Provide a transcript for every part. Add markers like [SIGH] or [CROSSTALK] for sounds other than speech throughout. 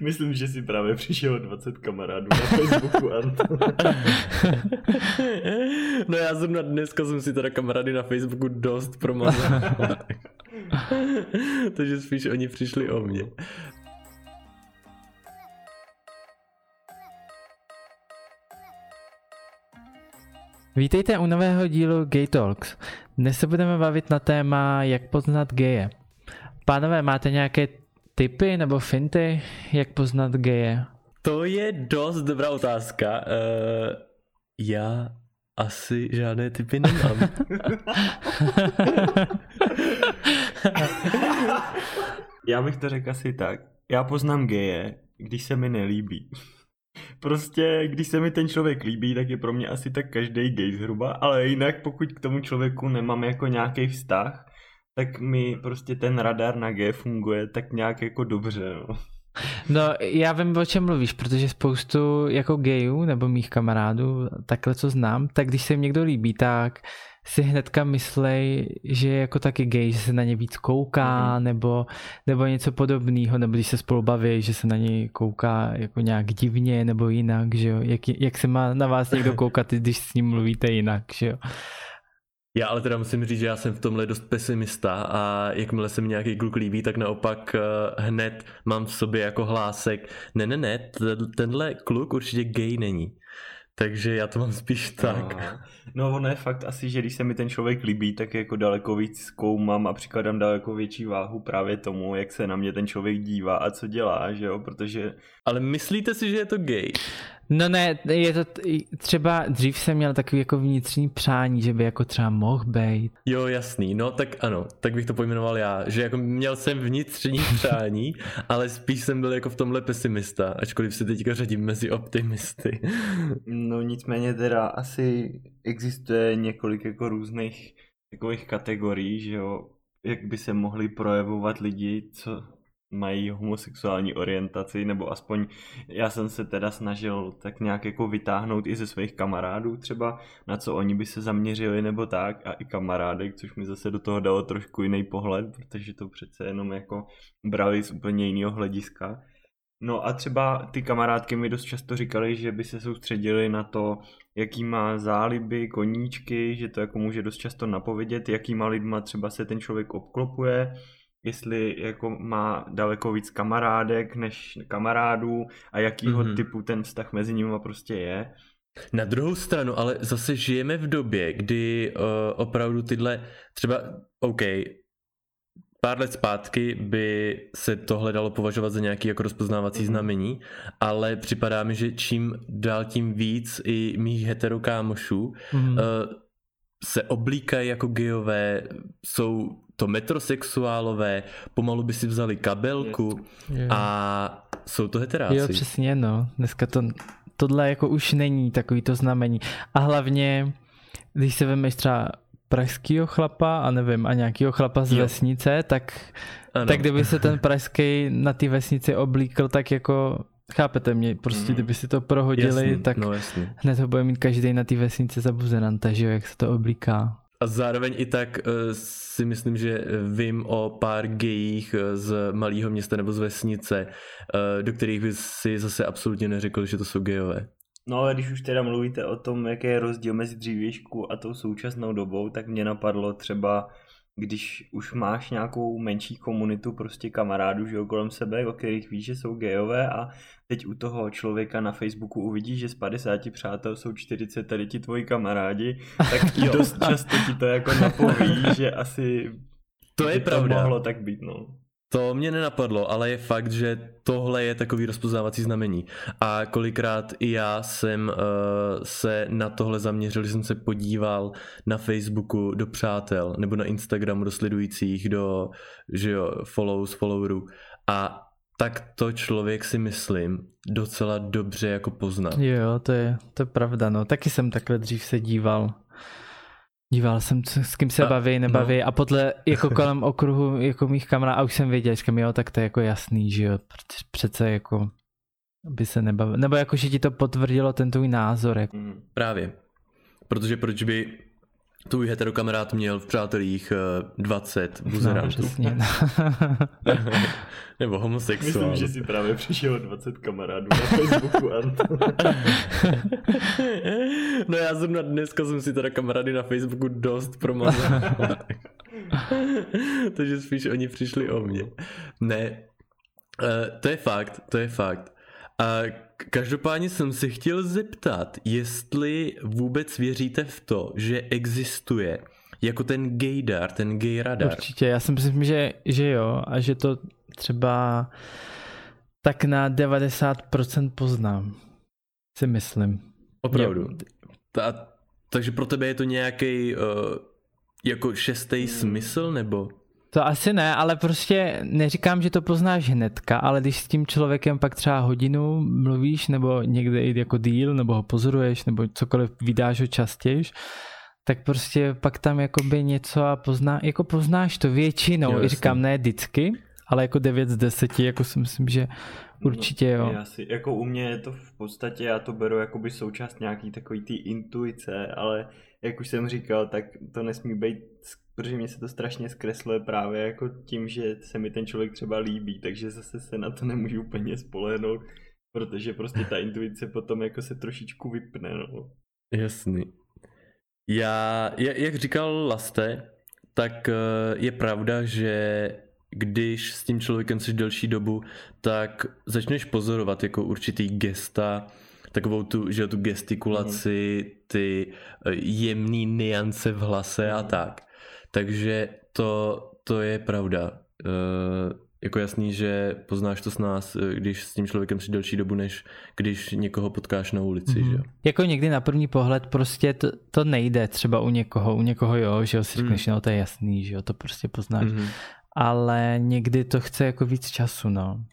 Myslím, že si právě přišel 20 kamarádů na Facebooku, Anton. no já zrovna dneska jsem si teda kamarády na Facebooku dost promazal. [LAUGHS] Takže spíš oni přišli o mě. Vítejte u nového dílu Gay Talks. Dnes se budeme bavit na téma, jak poznat geje. Pánové, máte nějaké tipy nebo finty, jak poznat geje? To je dost dobrá otázka. Uh, já asi žádné typy nemám. [LAUGHS] já bych to řekl asi tak. Já poznám geje, když se mi nelíbí. Prostě, když se mi ten člověk líbí, tak je pro mě asi tak každý gay zhruba, ale jinak pokud k tomu člověku nemám jako nějaký vztah, tak mi prostě ten radar na G funguje tak nějak jako dobře, no. No, já vím, o čem mluvíš, protože spoustu jako gayů nebo mých kamarádů, takhle co znám, tak když se jim někdo líbí, tak si hnedka myslej, že je jako taky gay, že se na ně víc kouká, mm-hmm. nebo, nebo něco podobného, nebo když se spolu baví, že se na ně kouká jako nějak divně, nebo jinak, že jo, jak, jak se má na vás někdo koukat, když s ním mluvíte jinak, že jo. Já ale teda musím říct, že já jsem v tomhle dost pesimista a jakmile se mi nějaký kluk líbí, tak naopak uh, hned mám v sobě jako hlásek, ne, ne, ne, tenhle kluk určitě gay není. Takže já to mám spíš tak. Aha. No ono je fakt asi, že když se mi ten člověk líbí, tak jako daleko víc zkoumám a přikladám daleko větší váhu právě tomu, jak se na mě ten člověk dívá a co dělá, že jo, protože... Ale myslíte si, že je to gay? No ne, je to třeba dřív jsem měl takový jako vnitřní přání, že by jako třeba mohl být. Jo, jasný, no tak ano, tak bych to pojmenoval já, že jako měl jsem vnitřní [LAUGHS] přání, ale spíš jsem byl jako v tomhle pesimista, ačkoliv se teďka řadím mezi optimisty. No nicméně teda asi existuje několik jako různých takových kategorií, že jo, jak by se mohli projevovat lidi, co mají homosexuální orientaci, nebo aspoň já jsem se teda snažil tak nějak jako vytáhnout i ze svých kamarádů třeba, na co oni by se zaměřili nebo tak a i kamarádek, což mi zase do toho dalo trošku jiný pohled, protože to přece jenom jako brali z úplně jiného hlediska. No a třeba ty kamarádky mi dost často říkali, že by se soustředili na to, jaký má záliby, koníčky, že to jako může dost často napovědět, jakýma lidma třeba se ten člověk obklopuje, jestli jako má daleko víc kamarádek než kamarádů a jakýho mm-hmm. typu ten vztah mezi nimi prostě je. Na druhou stranu, ale zase žijeme v době, kdy uh, opravdu tyhle, třeba, OK, pár let zpátky by se tohle dalo považovat za nějaký jako rozpoznávací mm-hmm. znamení, ale připadá mi, že čím dál tím víc i mých heterokámošů mm-hmm. uh, se oblíkají jako geové, jsou to metrosexuálové, pomalu by si vzali kabelku a jsou to heteráci. Jo, přesně, no. Dneska to, tohle jako už není takový to znamení. A hlavně, když se vemeš třeba pražského chlapa a nevím, a nějakého chlapa z jo. vesnice, tak, tak kdyby se ten pražský na té vesnici oblíkl, tak jako Chápete mě, prostě mm. kdyby si to prohodili, jasný, tak no, jasný. hned ho bude mít každý na té vesnici za buzeranta, že jo, jak se to oblíká. A zároveň i tak uh, si myslím, že vím o pár gejích eh, z malého města nebo z vesnice, do kterých by si zase absolutně neřekl, že to jsou gejové. No ale když už teda mluvíte o tom, jaký je rozdíl mezi dřívějšku a tou současnou dobou, tak mě napadlo třeba když už máš nějakou menší komunitu prostě kamarádů, že kolem sebe, o kterých víš, že jsou gejové a teď u toho člověka na Facebooku uvidíš, že z 50 přátel jsou 40 tady ti tvoji kamarádi, tak [LAUGHS] dost často ti to jako napoví, že asi to je pravda. To mohlo tak být, no. To mě nenapadlo, ale je fakt, že tohle je takový rozpoznávací znamení. A kolikrát i já jsem uh, se na tohle zaměřil, že jsem se podíval na Facebooku do přátel nebo na Instagramu do sledujících, do že jo, follows, followerů. A tak to člověk si myslím docela dobře jako pozná. Jo, to je, to je pravda, no. Taky jsem takhle dřív se díval. Díval jsem, s kým se a, baví, nebaví no. a podle jako [LAUGHS] kolem okruhu jako mých kamarádů, a už jsem věděl, říkám, jo, tak to je jako jasný, že jo, přece jako by se nebavil, nebo jako, že ti to potvrdilo ten tvůj názor. Jako. Právě, protože proč by tvůj heterokamarád měl v přátelích 20 buzerantů. No, přesně. [LAUGHS] Nebo homosexuál. Myslím, že si právě přišel 20 kamarádů na Facebooku, [LAUGHS] no já zrovna dneska jsem si teda kamarády na Facebooku dost promazal. [LAUGHS] Takže spíš oni přišli o mě. Ne, uh, to je fakt, to je fakt. A každopádně jsem se chtěl zeptat, jestli vůbec věříte v to, že existuje jako ten gaydar, ten gay radar. Určitě, já si myslím, že, že jo a že to třeba tak na 90% poznám. Si myslím. Opravdu. Ta, takže pro tebe je to nějaký uh, jako šestý hmm. smysl, nebo? To asi ne, ale prostě neříkám, že to poznáš hnedka, ale když s tím člověkem pak třeba hodinu mluvíš, nebo někde i jako díl, nebo ho pozoruješ, nebo cokoliv vydáš ho častěji, tak prostě pak tam jakoby něco a pozná, jako poznáš to většinou, jo, i říkám ne vždycky, ale jako 9 z 10, jako si myslím, že určitě jo. No, asi, jako u mě je to v podstatě, já to beru jako by součást nějaký takový ty intuice, ale jak už jsem říkal, tak to nesmí být, protože mě se to strašně zkresluje právě jako tím, že se mi ten člověk třeba líbí, takže zase se na to nemůžu úplně spolehnout, protože prostě ta intuice potom jako se trošičku vypne, no. Jasný. Já, jak říkal Laste, tak eh, je pravda, že když s tím člověkem jsi delší dobu, tak začneš pozorovat jako určitý gesta, takovou tu, že tu gestikulaci, mhm. ty eh, jemný niance v hlase a mhm. tak. Takže to, to je pravda. Uh, jako jasný, že poznáš to s nás, eh, když s tím člověkem si delší dobu, než když někoho potkáš na ulici, mm-hmm. že Jako někdy na první pohled prostě to, to nejde třeba u někoho, u někoho jo, že jo, si řekneš, mm. no to je jasný, že jo, to prostě poznáš. Mm-hmm. Ale někdy to chce jako víc času, no.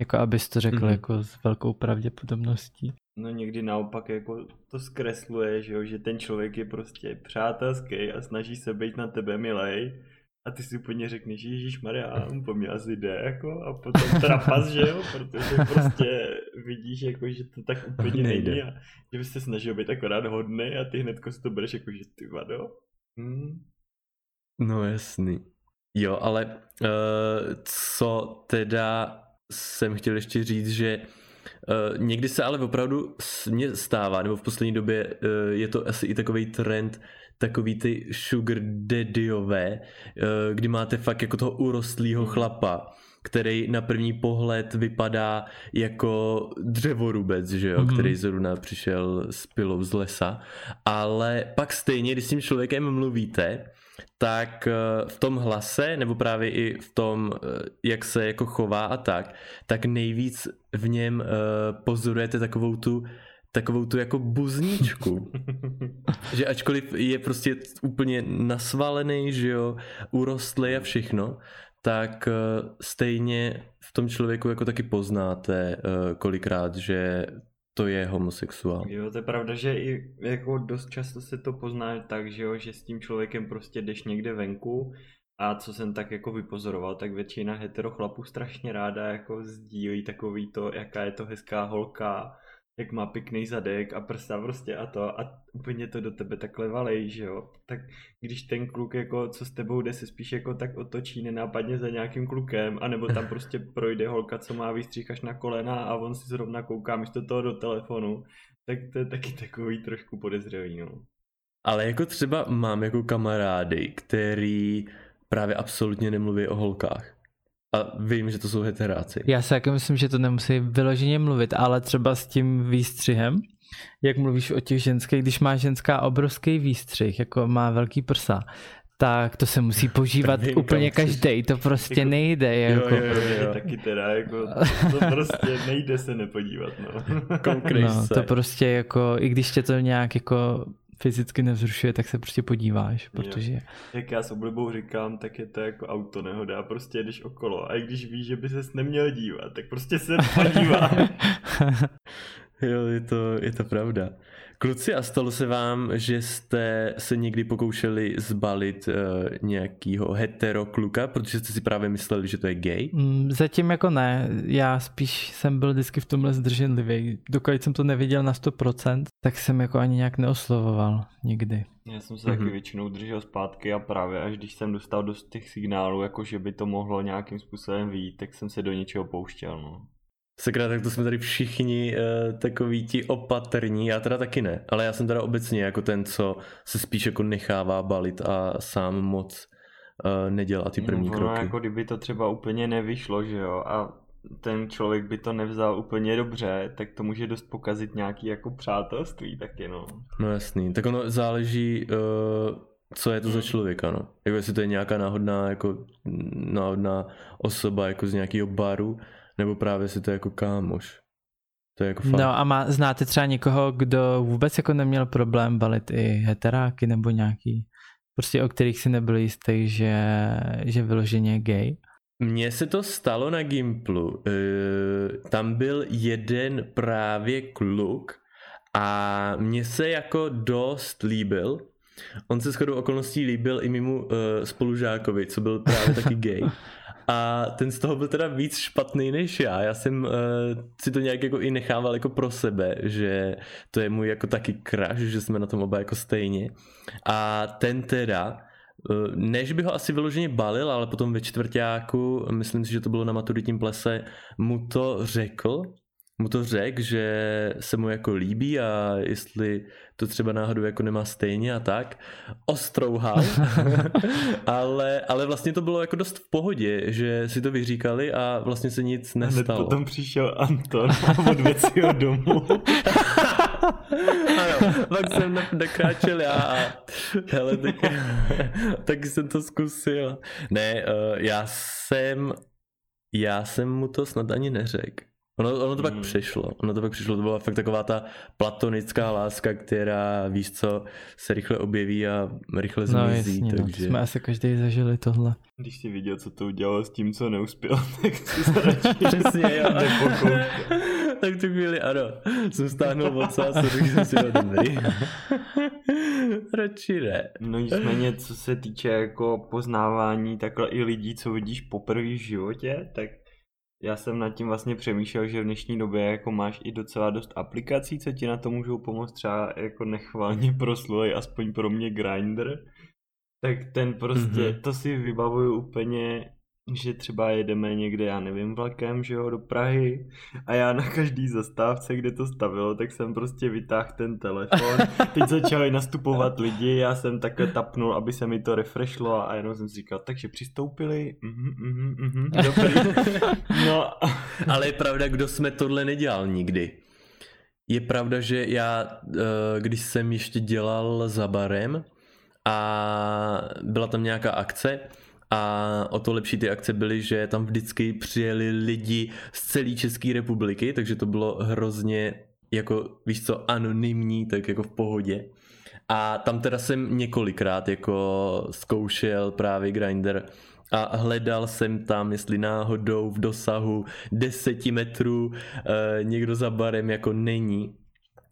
Jako abys to řekl mm-hmm. jako s velkou pravděpodobností. No někdy naopak jako to zkresluje, že jo, že ten člověk je prostě přátelský a snaží se být na tebe milej a ty si úplně řekneš, Ježíš Maria, po mě asi jde, jako, a potom trapas, že jo, protože prostě vidíš, jako, že to tak úplně nejde. není a že bys se snažil být akorát hodný a ty hnedko si to bereš jako, že ty vado. Hmm. No jasný. Jo, ale uh, co teda jsem chtěl ještě říct, že Uh, někdy se ale opravdu mě stává, nebo v poslední době uh, je to asi i takový trend, takový ty sugar daddyové, uh, kdy máte fakt jako toho urostlýho chlapa, který na první pohled vypadá jako dřevorubec, že jo, mm-hmm. který zrovna přišel s pilou z lesa, ale pak stejně, když s tím člověkem mluvíte, tak eh, v tom hlase, nebo právě i v tom, eh, jak se jako chová a tak, tak nejvíc v něm eh, pozorujete takovou tu takovou tu jako buzničku. [LAUGHS] že ačkoliv je prostě úplně nasvalený, že jo, urostlý a všechno, tak stejně v tom člověku jako taky poznáte kolikrát, že to je homosexuál. Jo, to je pravda, že i jako dost často se to pozná tak, že jo, že s tím člověkem prostě jdeš někde venku a co jsem tak jako vypozoroval, tak většina hetero chlapů strašně ráda jako sdílí takový to, jaká je to hezká holka, jak má pěkný zadek a prsa prostě a to a úplně to do tebe takhle valej, že jo. Tak když ten kluk jako, co s tebou jde, se spíš jako tak otočí nenápadně za nějakým klukem, anebo tam prostě [LAUGHS] projde holka, co má výstřih až na kolena a on si zrovna kouká místo toho do telefonu, tak to je taky takový trošku podezřelý, no. Ale jako třeba mám jako kamarády, který právě absolutně nemluví o holkách. A vím, že to jsou heteráci. Já si jako myslím, že to nemusí vyloženě mluvit, ale třeba s tím výstřihem, jak mluvíš o těch ženských, když má ženská obrovský výstřih, jako má velký prsa, tak to se musí požívat úplně každý, to prostě jako, nejde. Jako. Jo, jo, jo, jo. Taky teda, jako, to [LAUGHS] prostě nejde se nepodívat. No. no, to prostě jako, i když tě to nějak jako fyzicky nevzrušuje, tak se prostě podíváš, protože... Jo. Jak já s oblibou říkám, tak je to jako auto nehoda, prostě jedeš okolo a i když víš, že by ses neměl dívat, tak prostě se podívá. [LAUGHS] Jo, je to, je to pravda. Kluci, a stalo se vám, že jste se někdy pokoušeli zbalit uh, nějakýho hetero kluka, protože jste si právě mysleli, že to je gay? Mm, zatím jako ne, já spíš jsem byl vždycky v tomhle zdrženlivý. Dokud jsem to neviděl na 100%, tak jsem jako ani nějak neoslovoval nikdy. Já jsem se mm-hmm. taky většinou držel zpátky a právě až když jsem dostal dost těch signálů, jako že by to mohlo nějakým způsobem výjít, tak jsem se do něčeho pouštěl. No. Sakra, tak to jsme tady všichni uh, takový ti opatrní, já teda taky ne, ale já jsem teda obecně jako ten, co se spíš jako nechává balit a sám moc uh, nedělá ty první no, kroky. jako kdyby to třeba úplně nevyšlo, že jo, a ten člověk by to nevzal úplně dobře, tak to může dost pokazit nějaký jako přátelství taky, no. No jasný, tak ono záleží, uh, co je to za hmm. člověka, no. Jako jestli to je nějaká náhodná, jako náhodná osoba jako z nějakého baru, nebo právě si to jako kámoš. To je jako fakt. No a má, znáte třeba někoho, kdo vůbec jako neměl problém balit i heteráky nebo nějaký, prostě o kterých si nebyl jistý, že, že vyloženě gay? Mně se to stalo na Gimplu. E, tam byl jeden právě kluk a mně se jako dost líbil. On se shodou okolností líbil i mimo e, spolužákovi, co byl právě taky [LAUGHS] gay. A ten z toho byl teda víc špatný než já. Já jsem uh, si to nějak jako i nechával jako pro sebe, že to je můj jako taky crush, že jsme na tom oba jako stejně. A ten teda, uh, než by ho asi vyloženě balil, ale potom ve čtvrtáku, myslím si, že to bylo na maturitním plese, mu to řekl mu to řekl, že se mu jako líbí a jestli to třeba náhodou jako nemá stejně a tak. Ostrouhal, [LAUGHS] ale, ale vlastně to bylo jako dost v pohodě, že si to vyříkali a vlastně se nic nestalo. A potom přišel Anton [LAUGHS] a odvěc ho domů. ano, pak jsem nakráčel já a hele, tak, [LAUGHS] taky jsem to zkusil. Ne, uh, já jsem já jsem mu to snad ani neřekl. Ono, ono to hmm. pak přišlo, ono to pak přišlo, to byla fakt taková ta platonická láska, která víš co, se rychle objeví a rychle zmizí, no, jasně, takže... No, jsme asi každý zažili tohle. Když si viděl, co to udělalo s tím, co neuspěl, [LAUGHS] tak si se [LAUGHS] Přesně, jo. [LAUGHS] tak tu chvíli, ano, jsem stáhnul vocás a řekl jsem si, no dobrý. Radši ne. No nicméně, co se týče jako poznávání takhle i lidí, co vidíš poprvé v životě, tak já jsem nad tím vlastně přemýšlel, že v dnešní době jako máš i docela dost aplikací, co ti na to můžou pomoct, třeba jako nechválně [LAUGHS] proslulej, aspoň pro mě Grindr, tak ten prostě, mm-hmm. to si vybavuju úplně že třeba jedeme někde, já nevím, vlakem, že jo, do Prahy a já na každý zastávce, kde to stavilo, tak jsem prostě vytáhl ten telefon. [LAUGHS] Teď začali nastupovat lidi, já jsem takhle tapnul, aby se mi to refreshlo a jenom jsem si říkal, takže přistoupili, mhm, mhm, mhm, dobrý. [LAUGHS] No. [LAUGHS] Ale je pravda, kdo jsme tohle nedělal nikdy. Je pravda, že já, eh, když jsem ještě dělal za barem a byla tam nějaká akce, a o to lepší ty akce byly, že tam vždycky přijeli lidi z celé České republiky, takže to bylo hrozně jako, víš co, anonymní, tak jako v pohodě. A tam teda jsem několikrát jako zkoušel právě Grinder a hledal jsem tam, jestli náhodou v dosahu 10 metrů e, někdo za barem jako není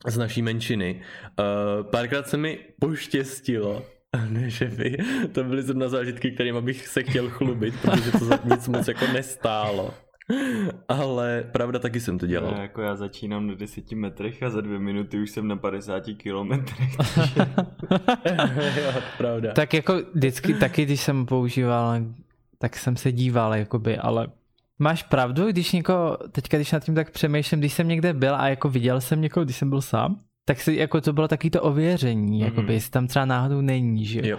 z naší menšiny. E, párkrát se mi poštěstilo, [LAUGHS] ne, že by. To byly zrovna zážitky, kterým bych se chtěl chlubit, protože to za nic moc jako nestálo. Ale pravda, taky jsem to dělal. No, jako já začínám na 10 metrech a za dvě minuty už jsem na 50 kilometrech. [LAUGHS] jo, pravda. Tak jako vždycky taky, když jsem používal, tak jsem se díval, jakoby, ale máš pravdu, když někoho, teďka když nad tím tak přemýšlím, když jsem někde byl a jako viděl jsem někoho, když jsem byl sám, tak si jako to bylo taky to ověření, mm-hmm. jakoby, jestli tam třeba náhodou není, že jo.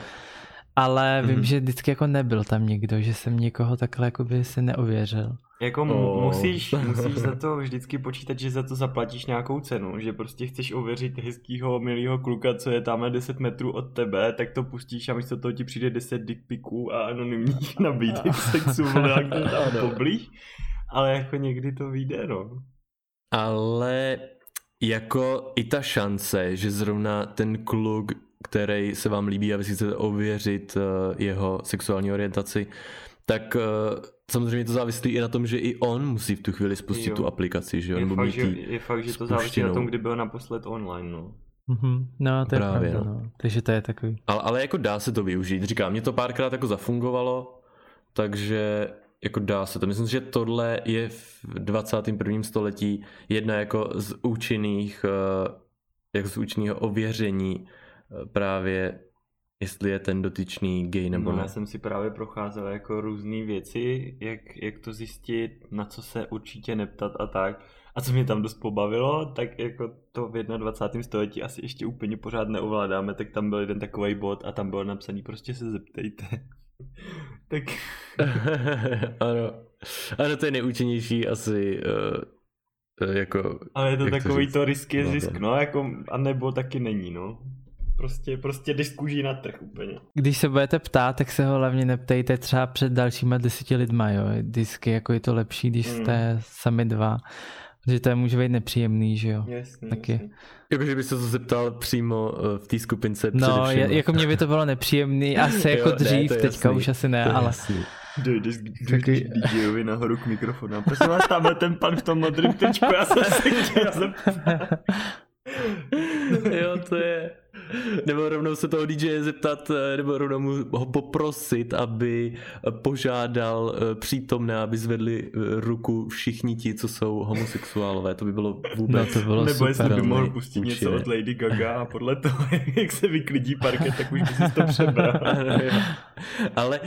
Ale vím, mm-hmm. že vždycky jako nebyl tam někdo, že jsem někoho takhle jakoby se neověřil. Jako oh. musíš, musíš za to [LAUGHS] vždycky počítat, že za to zaplatíš nějakou cenu, že prostě chceš ověřit hezkýho, milého kluka, co je tam 10 metrů od tebe, tak to pustíš a místo toho ti přijde 10 dickpiků a anonymních [LAUGHS] nabídek sexu, tam poblíž. Ale jako někdy to vyjde, no. Ale jako i ta šance, že zrovna ten kluk, který se vám líbí a vy si chcete ověřit uh, jeho sexuální orientaci, tak uh, samozřejmě to závislí i na tom, že i on musí v tu chvíli spustit Jo. tu aplikaci, že jo? Je Nebo fakt, mít že, je fakt, že to závisí na tom, kdy byl naposled online, no. Mhm. No, to je Právě, pravda, no. no. Takže to je takový. Ale, ale jako dá se to využít. Říkám, mě to párkrát jako zafungovalo, takže jako dá se to. Myslím si, že tohle je v 21. století jedna jako z účinných, eh, jako z účinného ověření eh, právě jestli je ten dotyčný gay nebo no, ne. já jsem si právě procházel jako různé věci, jak, jak to zjistit, na co se určitě neptat a tak. A co mě tam dost pobavilo, tak jako to v 21. století asi ještě úplně pořád neovládáme, tak tam byl jeden takový bod a tam bylo napsaný prostě se zeptejte. [LAUGHS] tak [LAUGHS] ano. Ano, to je nejúčinnější asi uh, jako... Ale je to takový to risk je No, zisk, to- no, jako, a nebo taky není, no. Prostě, prostě jdeš kůží na trh úplně. Když se budete ptát, tak se ho hlavně neptejte třeba před dalšíma deseti lidma, jo. Vždycky jako je to lepší, když Mm. jste sami dva. Protože to je může být nepříjemný, že jo. Jasně, Taky. jasně. Jakože by se to zeptal přímo eh, v té skupince No, je, jako mě by to bylo nepříjemný, [LAUGHS] asi Jo, jako ne, dřív, je teďka jasný. už asi ne, ale jasný. Dojdeš, Taky- k DJovi nahoru k mikrofonu. a Prosím vás, tamhle ten pan v tom modrém tečku, já jsem se chtěl zeptat. [LAUGHS] jo, to je... Nebo rovnou se toho DJ zeptat, eh, nebo rovnou mu ho poprosit, aby eh, požádal eh, přítomné, aby zvedli ruku všichni ti, co jsou homosexuálové. To by bylo vůbec... No, to bylo Nebo jestli by super. mohl pustit něco od Lady Gaga a podle toho, [LAUGHS] jak se vyklidí parket, tak už by si to přebral. [LAUGHS] Ale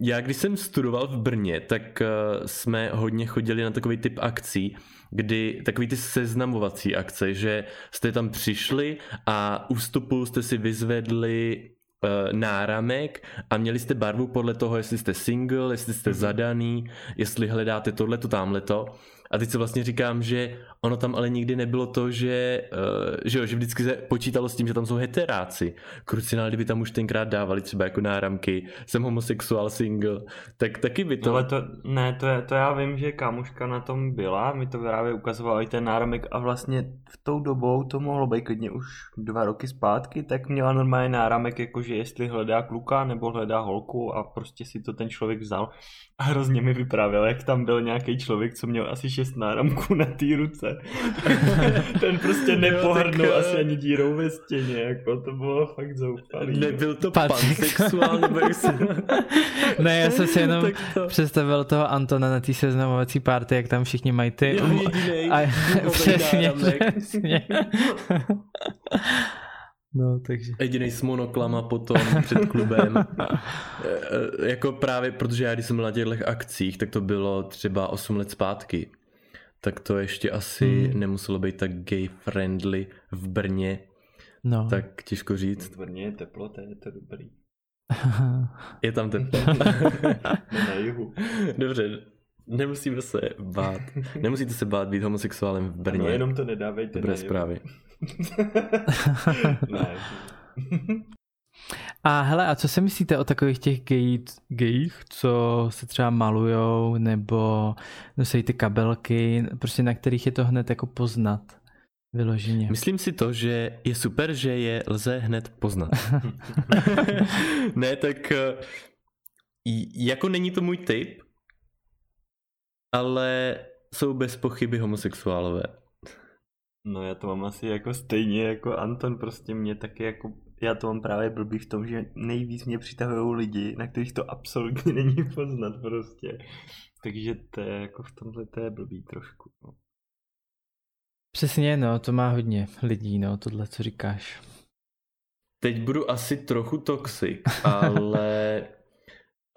já když jsem studoval v Brně, tak jsme hodně chodili na takový typ akcí, kdy takový ty seznamovací akce, že jste tam přišli a u vstupu jste si vyzvedli eh, náramek a měli jste barvu podle toho, jestli jste single, jestli jste zadaný, jestli hledáte tohleto, tamhleto. A teď se vlastně říkám, že ono tam ale nikdy nebylo to, že, uh, že, jo, že vždycky se počítalo s tím, že tam jsou heteráci. Krucinál, kdyby tam už tenkrát dávali třeba jako náramky, jsem homosexuál, single, tak taky by to... Ale to, ne, to, je, to já vím, že kámoška na tom byla, mi to právě ukazovala i ten náramek a vlastně v tou dobou to mohlo být klidně už dva roky zpátky, tak měla normálně náramek, jakože jestli hledá kluka nebo hledá holku a prostě si to ten člověk vzal. A hrozně mi vyprávěl, jak tam byl nějaký člověk, co měl asi šest náramků na té ruce. [LAUGHS] ten prostě nepohrnul tak, asi eh, ani dírou ve stěně, jako to bylo fakt zoufalý. Nebyl to pansexuál, nebo jak se... Ne, já jsem si jenom to- představil toho Antona na té seznamovací party, jak tam všichni mají ty... Jo, jedinej, A, [LAUGHS] přesně, přesně. [LAUGHS] No, takže... Jediný s monoklama potom před klubem. E, jako právě, protože já když jsem byl na těchto akcích, tak to bylo třeba 8 let zpátky. Tak to ještě asi Hmm. nemuselo být tak gay friendly v Brně, No. tak těžko říct. V Brně je teplo, to je to dobrý. Je tam teplo. [LAUGHS] [LAUGHS] Ne na jihu. Dobře, nemusíme se bát. Nemusíte se bát být homosexuálem v Brně. No, jenom to nedávejte Dobré na zprávy. [LAUGHS] ne. A hele, a co si myslíte o takových těch gayích, co se třeba malujou nebo nosí ty kabelky, prostě na kterých je to hned jako poznat vyloženě. Myslím si to, že je super, že je lze hned poznat. [LAUGHS] ne, tak eh, jako není to můj typ, ale jsou bez pochyby homosexuálové. No já to mám asi jako stejně jako Anton, prostě mě taky jako, já to mám právě blbý v tom, že nejvíc mě přitahují lidi, na kterých to absolutně [LAUGHS] není poznat prostě. Takže to je jako v tomhle to je blbý trošku. No. Přesně, no, to má hodně lidí, no, tohle, co říkáš. Teď budu asi trochu toxic, [LAUGHS] ale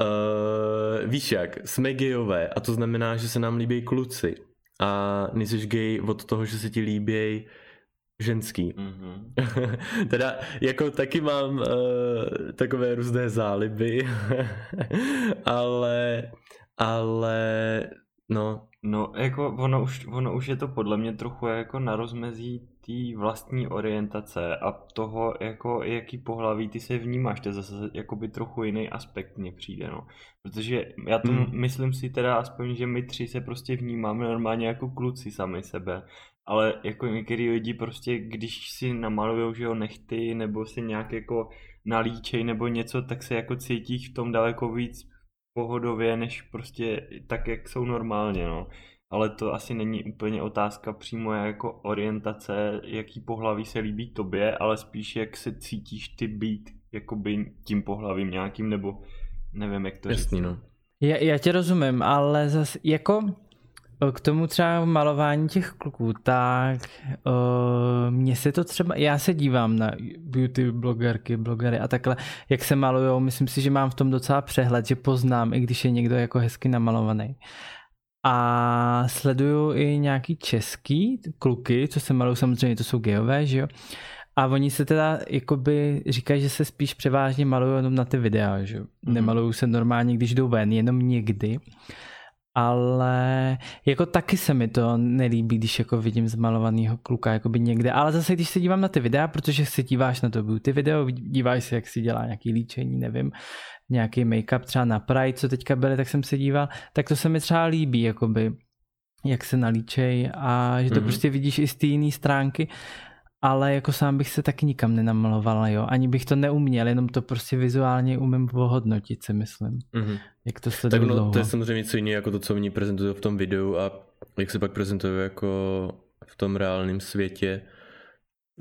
uh, víš jak, jsme gejové a to znamená, že se nám líbí kluci a nejsi gay od toho, že se ti líbí ženský. Mhm. [LAUGHS] teda jako taky mám uh, takové různé záliby, [LAUGHS] ale, ale no, No, jako ono už, ono už je to podle mě trochu jako na rozmezí té vlastní orientace a toho, jako jaký pohlaví ty se vnímáš, to je zase jakoby trochu jiný aspekt mně přijde, no. Protože já to Hmm. myslím si teda aspoň, že my tři se prostě vnímáme normálně jako kluci sami sebe, ale jako některý lidi prostě, když si namalujou, že jo, nechty, nebo si nějak jako nalíčej nebo něco, tak se jako cítí v tom daleko víc pohodově, než prostě tak, jak jsou normálně, no. Ale to asi není úplně otázka přímo jako orientace, jaký pohlaví se líbí tobě, ale spíš jak se cítíš ty být jakoby tím pohlavím nějakým, nebo nevím, jak to Jasný, říct. no. Já, já tě rozumím, ale zase jako k tomu třeba malování těch kluků, tak uh, mně se to třeba, já se dívám na beauty blogerky, blogery a takhle, jak se malujou, myslím si, že mám v tom docela přehled, že poznám, i když je někdo jako hezky namalovaný. A sleduju i nějaký český kluky, co se malují, samozřejmě to jsou geové, že jo. A oni se teda jakoby říkají, že se spíš převážně malují jenom na ty videa, že jo. Mhm. Nemalují se normálně, když jdou ven, jenom někdy. Ale jako taky se mi to nelíbí, když jako vidím zmalovaného kluka jakoby někde. Ale zase, když se dívám na ty videa, protože se díváš na to beauty video, díváš se, jak si dělá nějaký líčení, nevím, nějaký make-up třeba na Pride, co teďka byly, tak jsem se díval, tak to se mi třeba líbí, jakoby, jak se nalíčej a že to Mhm. mm-hmm. prostě vidíš i z té jiné stránky, ale jako sám bych se taky nikam nenamaloval, jo, ani bych to neuměl, jenom to prostě vizuálně umím ohodnotit, si myslím, Mhm. jak to Tak sleduju no, dlouho. to je samozřejmě něco jiného jako to, co oni prezentují v tom videu a jak se pak prezentují jako v tom reálném světě,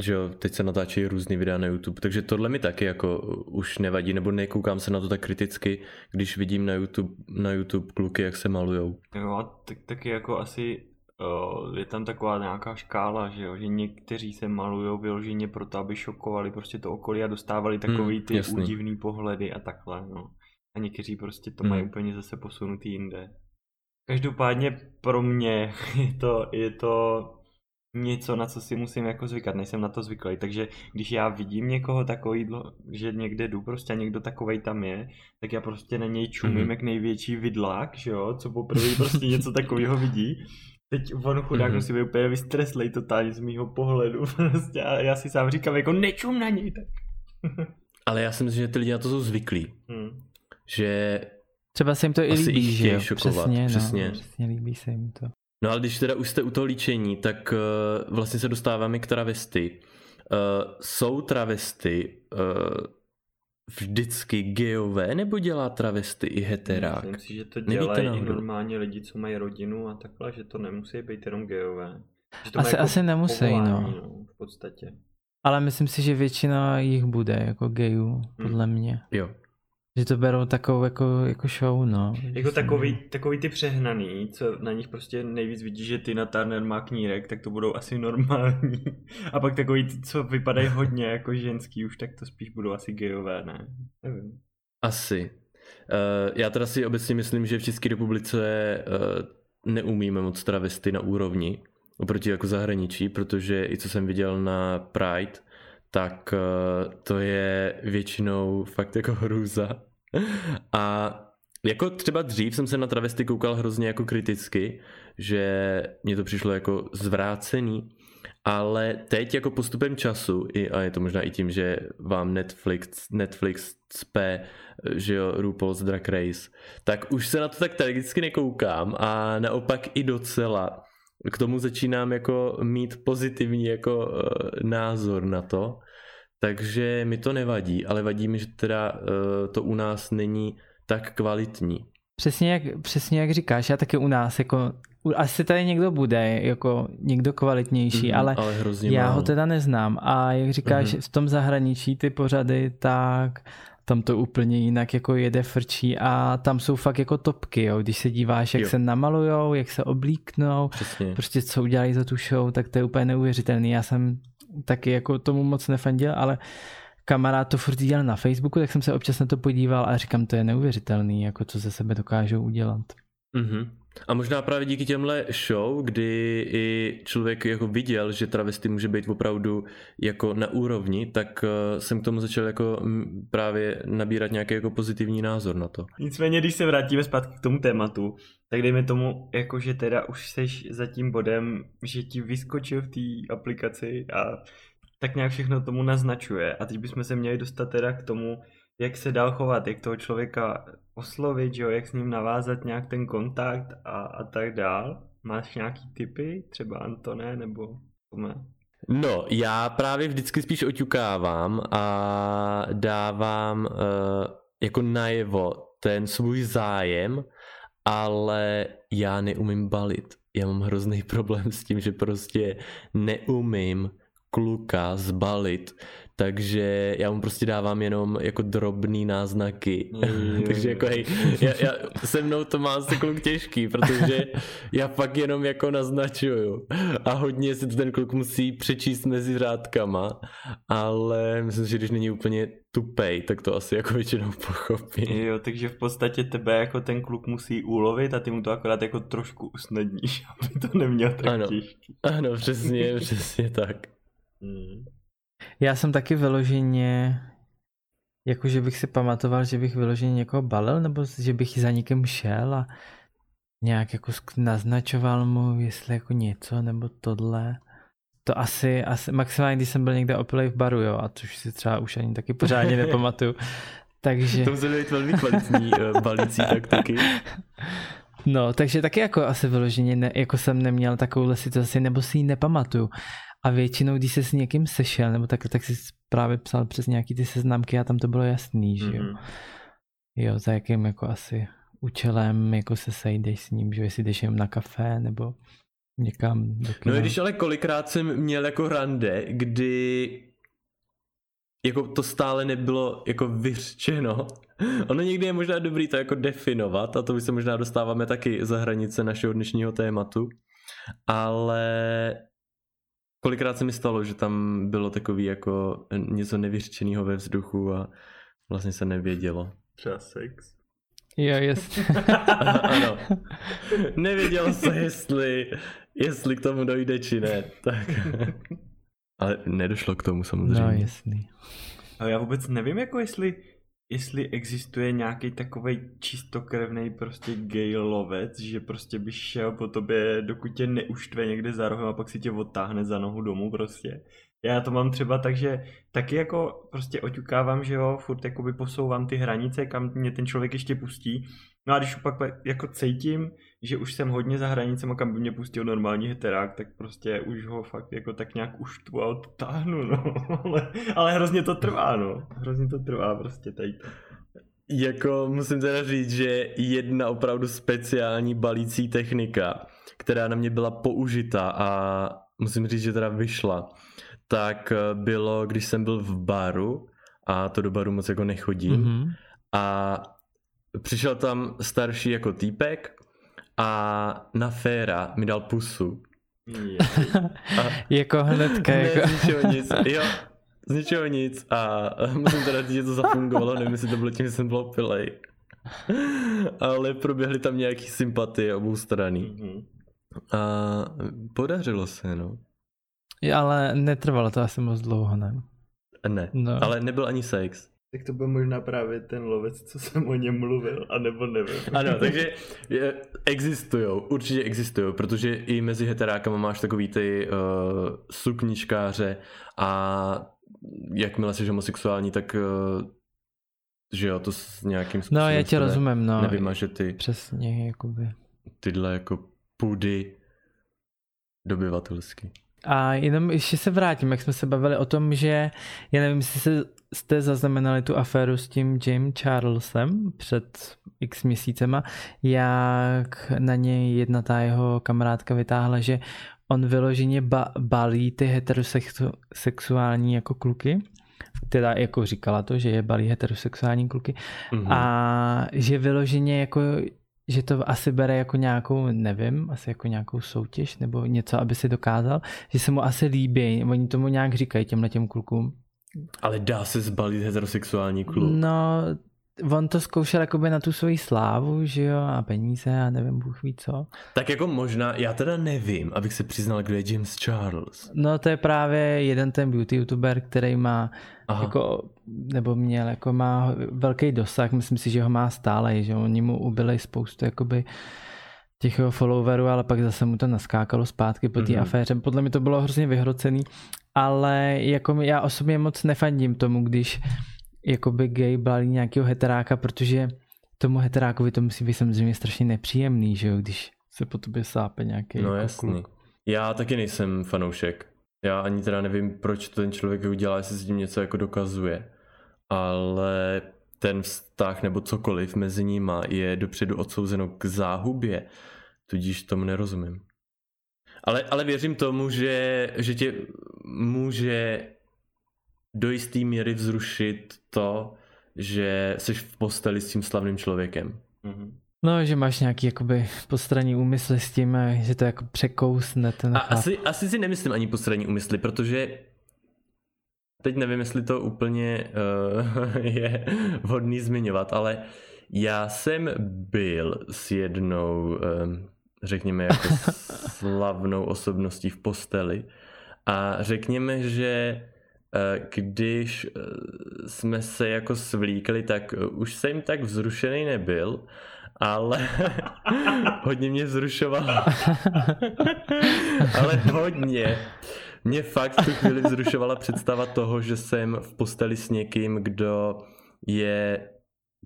že jo, teď se natáčejí různý videa na YouTube, takže tohle mi taky jako už nevadí, nebo nekoukám se na to tak kriticky, když vidím na YouTube, na YouTube kluky, jak se malujou. Jo, a tak, taky jako asi je tam taková nějaká škála, že jo, že někteří se malujou vyloženě proto, aby šokovali prostě to okolí a dostávali takový ty jasný. údivný pohledy a takhle, no. A někteří prostě to Hmm. mají úplně zase posunutý jinde. Každopádně pro mě [LAUGHS] je to, je to něco, na co si musím jako zvykat, nejsem na to zvyklý, takže když já vidím někoho takový, že někde jdu prostě a někdo takovej tam je, tak já prostě na něj čumím Mhm. jak největší vidlák, že jo, co poprvé prostě něco takového vidí. [LAUGHS] Teď on chudák Mhm. musí být úplně vystreslej totálně z mýho pohledu [LAUGHS] prostě a já si sám říkám jako nečum na něj tak. [LAUGHS] Ale já si myslím, že ty lidi na to jsou zvyklí, Hmm. že Třeba se jim to i Asi líbí, i že jo? šokovat, přesně, přesně. No, přesně líbí se jim to. No ale když teda už jste u toho líčení, tak uh, vlastně se dostáváme k travesty. Uh, jsou travesty uh, vždycky geové, nebo dělá travesty i heterák? Myslím si, že to Nevíte dělají i normálně lidi, co mají rodinu a takhle, že to nemusí být jenom geové. Že to Asi- jako asi nemusí, no. povolání, no. V podstatě. Ale myslím si, že většina jich bude jako gayů, podle mě. Jo. Že to berou takovou jako, jako show, no. Jako takový, takový ty přehnaný, co na nich prostě nejvíc vidí, že Tina Turner má knírek, tak to budou asi normální. [LAUGHS] A pak takový ty, co vypadají hodně jako ženský už, tak to spíš budou asi gejové, ne? Nevím. Asi. Uh, já teda si obecně myslím, že v České republice uh, neumíme moc travesty na úrovni oproti jako zahraničí, protože i co jsem viděl na Pride, tak uh, to je většinou fakt jako hrůza. A jako třeba dřív jsem se na travesty koukal hrozně jako kriticky, že mě to přišlo jako zvrácený, ale teď jako postupem času, i, a je to možná i tím, že vám Netflix, Netflix cpe, že jo, RuPaul's Drag Race, tak už se na to tak tragicky nekoukám a naopak i docela. K tomu začínám jako mít pozitivní jako uh, názor na to, takže mi to nevadí, ale vadí mi, že teda uh, to u nás není tak kvalitní. Přesně jak, přesně jak říkáš, já taky u nás, jako, asi tady někdo bude, jako někdo kvalitnější, Mhm, ale ale já málo. ho teda neznám. A jak říkáš, Mhm. v tom zahraničí ty pořady, tak tam to úplně jinak jako jede frčí a tam jsou fakt jako topky, jo. Když se díváš, jak Jo. se namalujou, jak se oblíknou, Přesně. prostě co udělají za tu show, tak to je úplně neuvěřitelný. Já jsem taky jako tomu moc nefandil, ale kamarád to furt dělal na Facebooku, tak jsem se občas na to podíval a říkám, to je neuvěřitelný, jako co ze sebe dokážou udělat. Mhm. A možná právě díky těmhle show, kdy i člověk jako viděl, že travesty může být opravdu jako na úrovni, tak eh, jsem k tomu začal jako mm, právě nabírat nějaký jako pozitivní názor na to. Nicméně, když se vrátíme zpátky k tomu tématu, tak dejme tomu, jako že teda už seš za tím bodem, že ti vyskočil v té aplikaci a tak nějak všechno tomu naznačuje. A teď bychom se měli dostat teda k tomu, jak se dál chovat, jak toho člověka oslovit, že jo, jak s ním navázat nějak ten kontakt a, a tak dál. Máš nějaký typy, třeba Antone, nebo Tome? No, já právě vždycky spíš oťukávám a dávám uh, jako najevo ten svůj zájem, ale já neumím balit. Já mám hrozný [LAUGHS] problém s tím, že prostě neumím kluka zbalit, takže já mu prostě dávám jenom jako drobný náznaky. [LAUGHS] takže jako hej, já, já, se mnou to má se kluk těžký, protože já fakt jenom jako naznačuju a hodně si to ten kluk musí přečíst mezi řádkama, ale myslím, že když není úplně tupej, tak to asi jako většinou pochopí. Jo, takže v podstatě tebe jako ten kluk musí ulovit a ty mu to akorát jako trošku usnadníš, [LAUGHS] aby to neměl tak ano. těžký. Ano, přesně, přesně tak. Hmm. Já jsem taky vyloženě, jako že bych si pamatoval, že bych vyloženě někoho balil, nebo že bych za někým šel a nějak jako naznačoval mu, jestli jako něco, nebo tohle. To asi, asi maximálně, když jsem byl někde opilej v baru, jo, a což si třeba už ani taky pořádně [LAUGHS] nepamatuju. Takže... To musí být velmi kvalitní uh, balící taktiky. No, takže taky jako asi vyloženě, ne, jako jsem neměl takovouhle situaci, nebo si ji nepamatuju. A většinou, když se s někým sešel, nebo tak, tak si právě psal přes nějaký ty seznamky a tam to bylo jasný, že jo. Mm-hmm. Jo, za jakým jako asi účelem jako se sejdeš s ním, že jestli jdeš jen na kafe nebo někam. No i když ale kolikrát jsem měl jako rande, kdy jako to stále nebylo jako vyřčeno. [LAUGHS] Ono někdy je možná dobrý to jako definovat a to by se možná dostáváme taky za hranice našeho dnešního tématu. Ale kolikrát se mi stalo, že tam bylo takový jako něco nevyřčeného ve vzduchu a vlastně se nevědělo. Třeba sex. Jo, jasně. [LAUGHS] ano. [LAUGHS] Nevěděl se, jestli, jestli k tomu dojde, či ne. Tak. [LAUGHS] Ale nedošlo k tomu samozřejmě. No, jasný. Ale já vůbec nevím, jako jestli jestli existuje nějaký takový čistokrevný prostě gay lovec, že prostě by šel po tobě, dokud tě neuštve někde za rohem a pak si tě odtáhne za nohu domů prostě. Já to mám třeba tak, že taky jako prostě oťukávám, že jo, furt jakoby posouvám ty hranice, kam mě ten člověk ještě pustí. No a když pak jako cítím, že už jsem hodně za hranicemi, kam by mě pustil normální heterák, tak prostě už ho fakt jako tak nějak uštvu a odtáhnu, no. [LAUGHS] ale, ale hrozně to trvá, no. Hrozně to trvá prostě tady. Jako musím teda říct, že jedna opravdu speciální balící technika, která na mě byla použita a musím říct, že teda vyšla, tak bylo, když jsem byl v baru a to do baru moc jako nechodím mm-hmm. a přišel tam starší jako týpek a na féra mi dal pusu. [LAUGHS] jako hnedka. Ne, jako... z ničeho nic. Jo, z ničeho nic a [LAUGHS] musím teda říct, že to zafungovalo, nevím, jestli to bylo tím, že jsem byl pilej. [LAUGHS] Ale proběhly tam nějaký sympatie obou strany. Mm-hmm. A podařilo se, no. Ale netrvalo to asi moc dlouho, ne? Ne, no. ale nebyl ani sex. Tak to byl možná právě ten lovec, co jsem o něm mluvil, anebo nevím. Ano, takže existují, určitě existují, protože i mezi heterákama máš takový ty uh, sukničkáře a jakmile jsi homosexuální, tak uh, že jo, to s nějakým způsobem No, já tě rozumím, no. že ty Přesně, jakoby. Tyhle jako pudy dobyvatelsky. A jenom ještě se vrátím, jak jsme se bavili o tom, že já nevím, jestli se, jste zaznamenali tu aféru s tím Jim Charlesem před x měsícema, jak na něj jedna ta jeho kamarádka vytáhla, že on vyloženě ba- balí ty heterosexuální jako kluky, teda jako říkala to, že je balí heterosexuální kluky mm-hmm. a že vyloženě jako že to asi bere jako nějakou, nevím, asi jako nějakou soutěž nebo něco, aby si dokázal, že se mu asi líbí, oni tomu nějak říkají těmhle těm klukům. Ale dá se zbalit heterosexuální kluk? No, on to zkoušel jakoby na tu svoji slávu, že jo, a peníze a nevím, Bůh ví co. Tak jako možná, já teda nevím, abych se přiznal, kdo je James Charles. No to je právě jeden ten beauty youtuber, který má Aha. jako, nebo měl, jako má velký dosah, myslím si, že ho má stále, že oni mu ubili spoustu jakoby těch jeho followerů, ale pak zase mu to naskákalo zpátky po té mm-hmm. aféře. Podle mě to bylo hrozně vyhrocený, ale jako já osobně moc nefandím tomu, když jakoby gay balí nějakého heteráka, protože tomu heterákovi to musí být samozřejmě strašně nepříjemný, že jo, když se po tobě sápe nějaký No jako jasný. kluk. Já taky nejsem fanoušek. Já ani teda nevím, proč to ten člověk udělá, jestli s tím něco jako dokazuje. Ale ten vztah nebo cokoliv mezi nima je dopředu odsouzeno k záhubě, tudíž tomu nerozumím. Ale, ale věřím tomu, že, že tě může do jisté míry vzrušit to, že jsi v posteli s tím slavným člověkem. Mhm. No, že máš nějaký jakoby postranní úmysly s tím, že to jako překousne ten A chlap. asi, asi si nemyslím ani postranní úmysly, protože teď nevím, jestli to úplně uh, [LAUGHS] je vhodný zmiňovat, ale já jsem byl s jednou, um, řekněme, jako [LAUGHS] slavnou osobností v posteli a řekněme, že uh, když jsme se jako svlíkli, tak už jsem tak vzrušený nebyl, ale [LAUGHS] hodně mě vzrušovalo. ale hodně. Mě fakt v tu chvíli vzrušovala představa toho, že jsem v posteli s někým, kdo je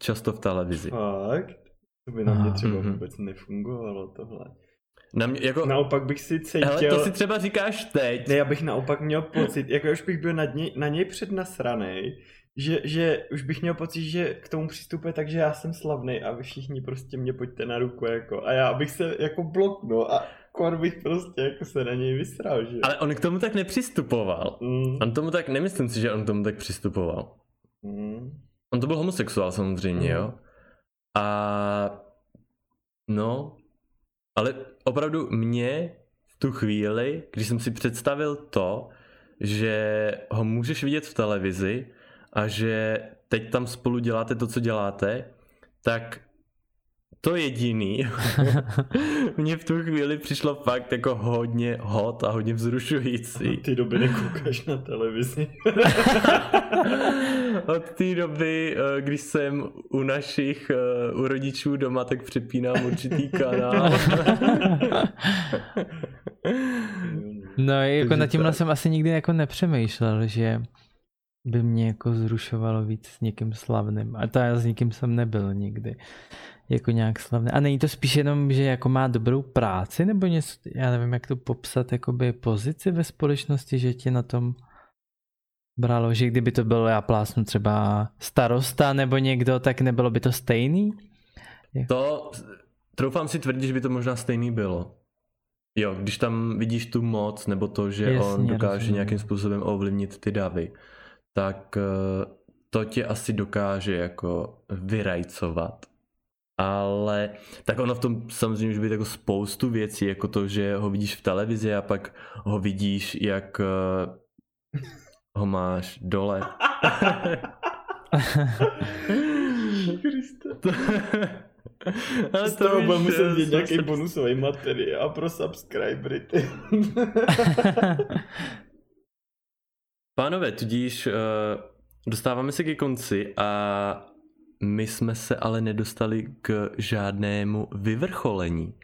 často v televizi. Fakt? To by na mě třeba Mhm. vůbec nefungovalo tohle. Na mě, jako, Naopak bych si cítil... hele, to si třeba říkáš teď. Ne, já bych naopak měl pocit, jako už bych byl na něj, na něj přednasranej, že, že už bych měl pocit, že k tomu přistupuje tak, že já jsem slavný a vy všichni prostě mě pojďte na ruku jako a já abych se jako bloknul a kor bych prostě jako se na něj vysral, že? Ale on k tomu tak nepřistupoval. Mm, On tomu tak, nemyslím si, že on k tomu tak přistupoval. mm, On to byl homosexuál samozřejmě, Mhm. jo. A no, ale opravdu mě v tu chvíli, když jsem si představil to, že ho můžeš vidět v televizi a že teď tam spolu děláte to, co děláte, tak to jediný [LAUGHS] mně v tu chvíli přišlo fakt jako hodně hot a hodně vzrušující. ty doby nekoukáš na televizi. [LAUGHS] Od té doby, eh, když jsem u našich, eh, u rodičů doma, tak přepínám určitý kanál. [LAUGHS] No, jako Takže nad tímhle tak. jsem asi nikdy jako nepřemýšlel, že by mě jako zrušovalo víc s někým slavným. A to já s nikým jsem nebyl nikdy. Jako nějak slavný. A není to spíš jenom, že jako má dobrou práci, nebo něco, já nevím, jak to popsat, jakoby pozici ve společnosti, že tě na tom bralo, že kdyby to bylo, já plásnu třeba starosta nebo někdo, tak nebylo by to stejný? To, troufám si tvrdit, že by to možná stejný bylo. Jo, když tam vidíš tu moc, nebo to, že Jasně, on dokáže rozumím. nějakým způsobem ovlivnit ty davy, tak eh, to tě asi dokáže jako vyrajcovat. Ale tak ono v tom samozřejmě může být jako spoustu věcí, jako to, že ho vidíš v televizi a pak ho vidíš, jak eh, ho máš dole. To- Ale Z toho víš, budu muset dělat nějaký bonusový materiál pro subscribery. [LAUGHS] Pánové, tudíž uh, dostáváme se ke konci a my jsme se ale nedostali k žádnému vyvrcholení.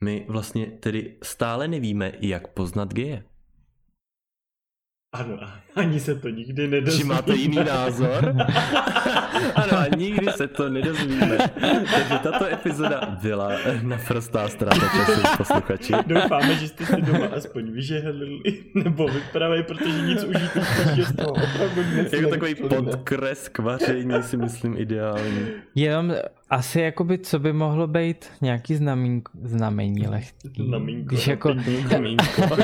My vlastně tedy stále nevíme, jak poznat geje. Ano, [LAUGHS] ani se to nikdy Či nedozvíme. máte jiný názor? [LAUGHS] ano, a nikdy se to nedozvíme. Takže tato epizoda byla naprostá ztráta času posluchači. Doufáme, že jste si doma aspoň vyžehlili nebo vypravili, protože nic užitečného z toho opravdu dnes Jako takový podkres k vaření si myslím ideální. Jenom asi jakoby, co by mohlo být nějaký znamínko, znamení lehký. Znamínko, Když jako Kamínko. [LAUGHS]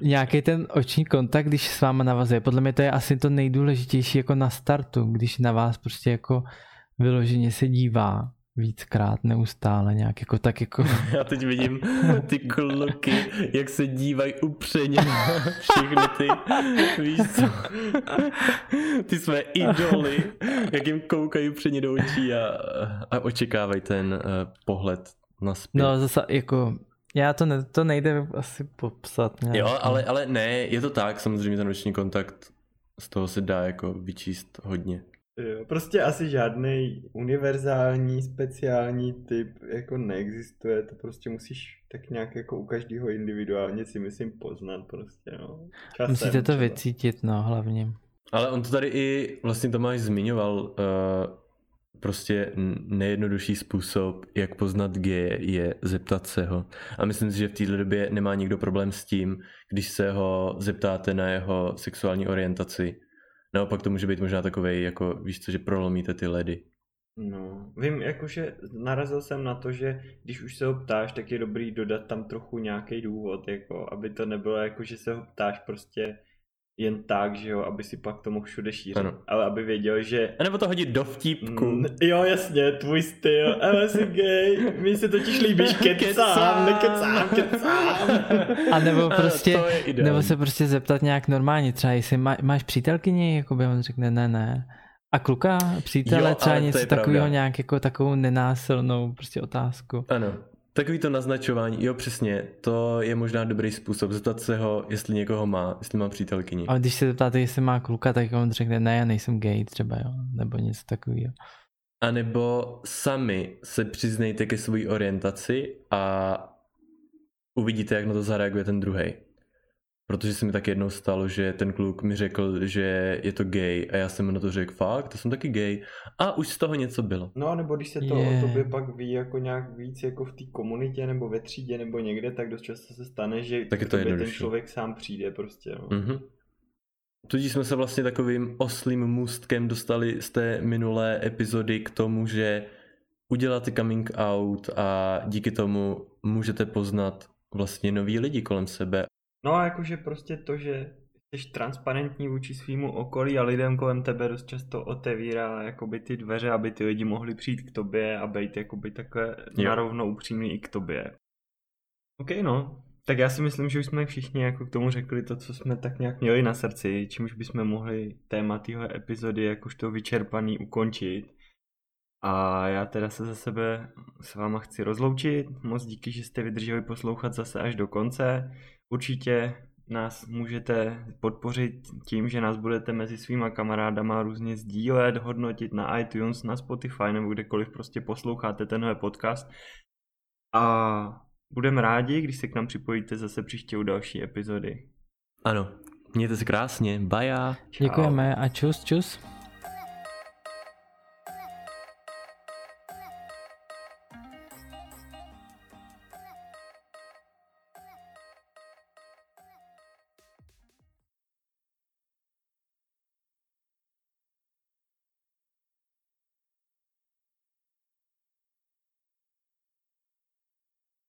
nějaký ten oční kontakt, když s váma navazuje. Podle mě to je asi to nejdůležitější jako na startu, když na vás prostě jako vyloženě se dívá víckrát neustále nějak jako tak jako [LAUGHS] Já teď vidím ty kluky, jak se dívají upřeně na všechny ty, víš co, ty své idoly, jak jim koukají upřeně do očí a, a očekávají ten uh, pohled na no zase jako já to, ne, to nejde asi popsat nějak. Jo, ale, ale ne, je to tak, samozřejmě ten oční kontakt, z toho se dá jako vyčíst hodně. Jo, prostě asi žádný univerzální, speciální typ jako neexistuje, to prostě musíš tak nějak jako u každého individuálně si myslím poznat prostě, no. Časem Musíte to třeba. vycítit, no hlavně. Ale on to tady i vlastně Tomáš zmiňoval, uh, prostě nejjednodušší způsob, jak poznat geje, je zeptat se ho. A myslím si, že v této době nemá nikdo problém s tím, když se ho zeptáte na jeho sexuální orientaci, naopak to může být možná takový, jako víš co, že prolomíte ty ledy. No, vím, jakože narazil jsem na to, že když už se ho ptáš, tak je dobrý dodat tam trochu nějaký důvod, jako, aby to nebylo jako, že se ho ptáš prostě jen tak, že jo, aby si pak to mohl všude šířit, ano. ale aby věděl, že... A nebo to hodit do vtípku. Mm, jo, jasně, tvůj styl, ale jsi gay, mi se totiž líbíš, [LAUGHS] kecám, nekecám, kecám. A nebo prostě, nebo se prostě zeptat nějak normálně, třeba jestli má, máš přítelkyni, jako by on řekne ne, ne. A kluka, přítele, jo, třeba něco takového, nějak jako takovou nenásilnou prostě otázku. Ano, Takový to naznačování, jo přesně, to je možná dobrý způsob, zeptat se ho, jestli někoho má, jestli má přítelkyni. A když se zeptáte, jestli má kluka, tak on řekne, ne, já nejsem gay třeba, jo, nebo něco takového. A nebo sami se přiznejte ke své orientaci a uvidíte, jak na to zareaguje ten druhý. Protože se mi tak jednou stalo, že ten kluk mi řekl, že je to gay a já jsem na to řekl, fakt, to jsem taky gay. A už z toho něco bylo. No, nebo když se to yeah. o tobě pak ví jako nějak víc jako v té komunitě nebo ve třídě nebo někde, tak dost často se stane, že tak je to ten člověk sám přijde prostě. No. Mm-hmm. Tudíž jsme se vlastně takovým oslým můstkem dostali z té minulé epizody k tomu, že uděláte coming out a díky tomu můžete poznat vlastně nový lidi kolem sebe No a jakože prostě to, že jsi transparentní vůči svýmu okolí a lidem kolem tebe dost často otevírá jakoby ty dveře, aby ty lidi mohli přijít k tobě a být jakoby takhle jo. narovno upřímný i k tobě. OK, no. Tak já si myslím, že už jsme všichni jako k tomu řekli to, co jsme tak nějak měli na srdci, čímž bychom mohli téma téhle epizody jakožto vyčerpaný ukončit. A já teda se za sebe s váma chci rozloučit. Moc díky, že jste vydrželi poslouchat zase až do konce. Určitě nás můžete podpořit tím, že nás budete mezi svýma kamarádama různě sdílet, hodnotit na iTunes, na Spotify nebo kdekoliv prostě posloucháte tenhle podcast. A budeme rádi, když se k nám připojíte zase příště u další epizody. Ano, mějte se krásně, baja. Děkujeme a čus, čus.